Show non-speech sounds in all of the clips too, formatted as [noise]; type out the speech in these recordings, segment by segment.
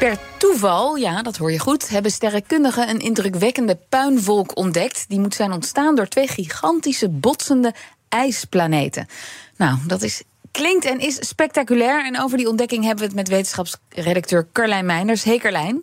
Per toeval, ja, dat hoor je goed, hebben sterrenkundigen een indrukwekkende puinwolk ontdekt. Die moet zijn ontstaan door twee gigantische botsende ijsplaneten. Nou, dat is, klinkt en is spectaculair. En over die ontdekking hebben we het met wetenschapsredacteur Carlijn Meinders. Hey Carlijn.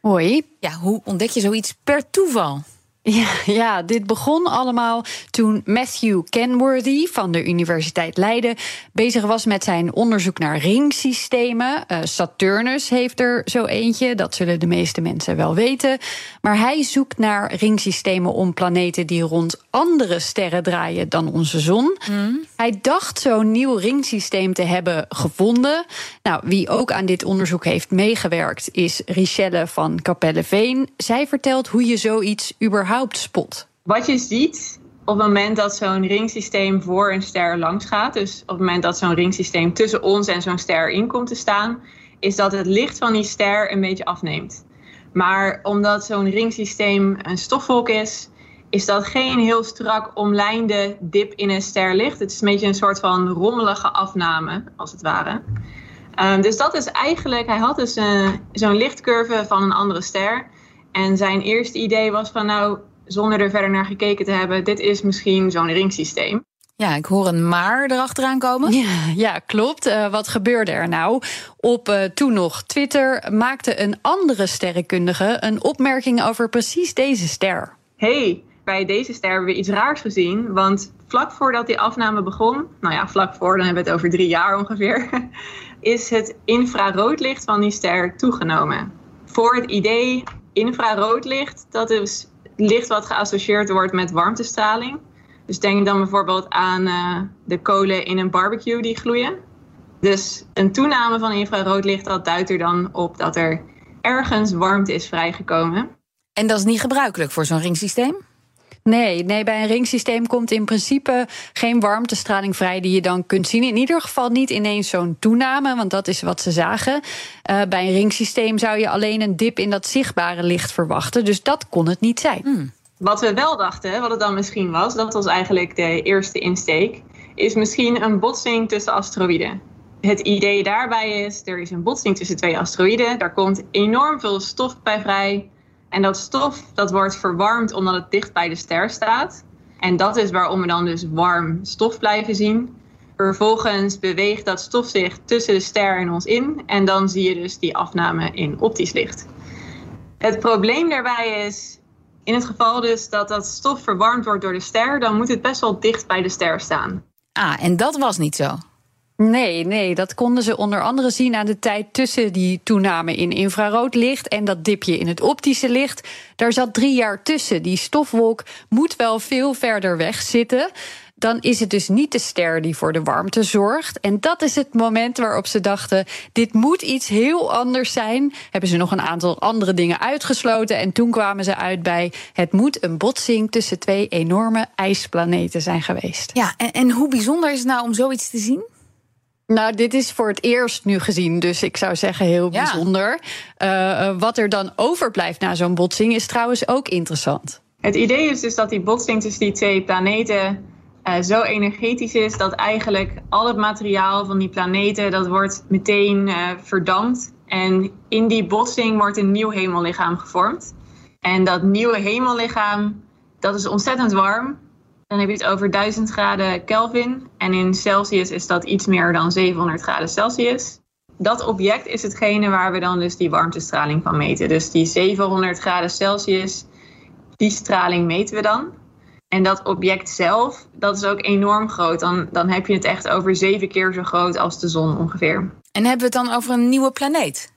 Hoi. Ja, hoe ontdek je zoiets per toeval? [laughs] Ja, ja, dit begon allemaal toen Matthew Kenworthy van de Universiteit Leiden bezig was met zijn onderzoek naar ringsystemen. Uh, Saturnus heeft er zo eentje, dat zullen de meeste mensen wel weten. Maar hij zoekt naar ringsystemen om planeten die rond andere sterren draaien dan onze zon. Mm. Hij dacht zo'n nieuw ringsysteem te hebben gevonden. Nou, wie ook aan dit onderzoek heeft meegewerkt is Richelle van Capelleveen. Zij vertelt hoe je zoiets überhaupt spot? Wat je ziet op het moment dat zo'n ringsysteem voor een ster langs gaat, dus op het moment dat zo'n ringsysteem tussen ons en zo'n ster in komt te staan, is dat het licht van die ster een beetje afneemt. Maar omdat zo'n ringsysteem een stofwolk is, is dat geen heel strak omlijnde dip in een sterlicht. Het is een beetje een soort van rommelige afname, als het ware. Um, dus dat is eigenlijk, hij had dus uh, zo'n lichtcurve van een andere ster. En zijn eerste idee was van nou, zonder er verder naar gekeken te hebben, dit is misschien zo'n ringsysteem. Ja, ik hoor een maar erachteraan komen. Ja, ja klopt. Uh, wat gebeurde er nou? Op uh, toen nog Twitter maakte een andere sterrenkundige een opmerking over precies deze ster. hey, bij deze ster hebben we iets raars gezien. Want vlak voordat die afname begon, nou ja, vlak voor, dan hebben we het over drie jaar ongeveer, [laughs] is het infraroodlicht van die ster toegenomen. Voor het idee infraroodlicht, dat is licht wat geassocieerd wordt met warmtestraling. Dus denk dan bijvoorbeeld aan uh, de kolen in een barbecue die gloeien. Dus een toename van infraroodlicht, dat duidt er dan op dat er ergens warmte is vrijgekomen. En dat is niet gebruikelijk voor zo'n ringsysteem? Nee, nee, bij een ringsysteem komt in principe geen warmtestraling vrij die je dan kunt zien. In ieder geval niet ineens zo'n toename, want dat is wat ze zagen. Uh, bij een ringsysteem zou je alleen een dip in dat zichtbare licht verwachten. Dus dat kon het niet zijn. Hmm. Wat we wel dachten, wat het dan misschien was, dat was eigenlijk de eerste insteek, is misschien een botsing tussen asteroïden. Het idee daarbij is, er is een botsing tussen twee asteroïden. Daar komt enorm veel stof bij vrij. En dat stof dat wordt verwarmd omdat het dicht bij de ster staat. En dat is waarom we dan dus warm stof blijven zien. Vervolgens beweegt dat stof zich tussen de ster en ons in. En dan zie je dus die afname in optisch licht. Het probleem daarbij is, in het geval dus dat dat stof verwarmd wordt door de ster, dan moet het best wel dicht bij de ster staan. Ah, en dat was niet zo. Nee, nee, dat konden ze onder andere zien aan de tijd tussen die toename in infraroodlicht en dat dipje in het optische licht. Daar zat drie jaar tussen. Die stofwolk moet wel veel verder weg zitten. Dan is het dus niet de ster die voor de warmte zorgt. En dat is het moment waarop ze dachten: dit moet iets heel anders zijn. Hebben ze nog een aantal andere dingen uitgesloten. En toen kwamen ze uit bij: het moet een botsing tussen twee enorme ijsplaneten zijn geweest. Ja, en, en hoe bijzonder is het nou om zoiets te zien? Nou, dit is voor het eerst nu gezien, dus ik zou zeggen heel bijzonder. Uh, wat er dan overblijft na zo'n botsing is trouwens ook interessant. Het idee is dus dat die botsing tussen die twee planeten uh, zo energetisch is dat eigenlijk al het materiaal van die planeten dat wordt meteen uh, verdampt. En in die botsing wordt een nieuw hemellichaam gevormd. En dat nieuwe hemellichaam, dat is ontzettend warm. Dan heb je het over 1000 graden Kelvin. En in Celsius is dat iets meer dan 700 graden Celsius. Dat object is hetgene waar we dan dus die warmtestraling van meten. Dus die 700 graden Celsius, die straling meten we dan. En dat object zelf, dat is ook enorm groot. Dan, dan heb je het echt over zeven keer zo groot als de zon ongeveer. En hebben we het dan over een nieuwe planeet?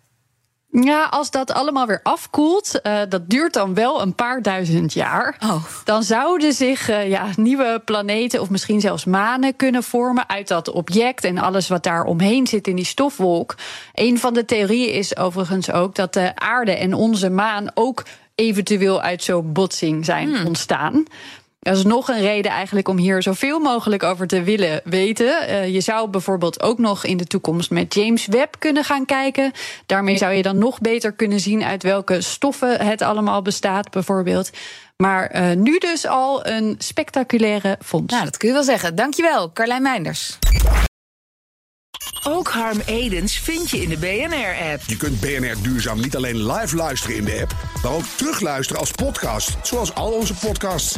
Ja, als dat allemaal weer afkoelt, uh, dat duurt dan wel een paar duizend jaar. Oh. Dan zouden zich uh, ja, nieuwe planeten of misschien zelfs manen kunnen vormen uit dat object en alles wat daar omheen zit in die stofwolk. Een van de theorieën is overigens ook dat de aarde en onze maan ook eventueel uit zo'n botsing zijn hmm. ontstaan. Dat is nog een reden eigenlijk om hier zoveel mogelijk over te willen weten. Uh, je zou bijvoorbeeld ook nog in de toekomst met James Webb kunnen gaan kijken. Daarmee zou je dan nog beter kunnen zien uit welke stoffen het allemaal bestaat, bijvoorbeeld. Maar uh, nu dus al een spectaculaire fonds. Nou, dat kun je wel zeggen. Dankjewel, Carlijn Meinders. Ook Harm Edens vind je in de BNR-app. Je kunt BNR Duurzaam niet alleen live luisteren in de app, maar ook terugluisteren als podcast, zoals al onze podcasts.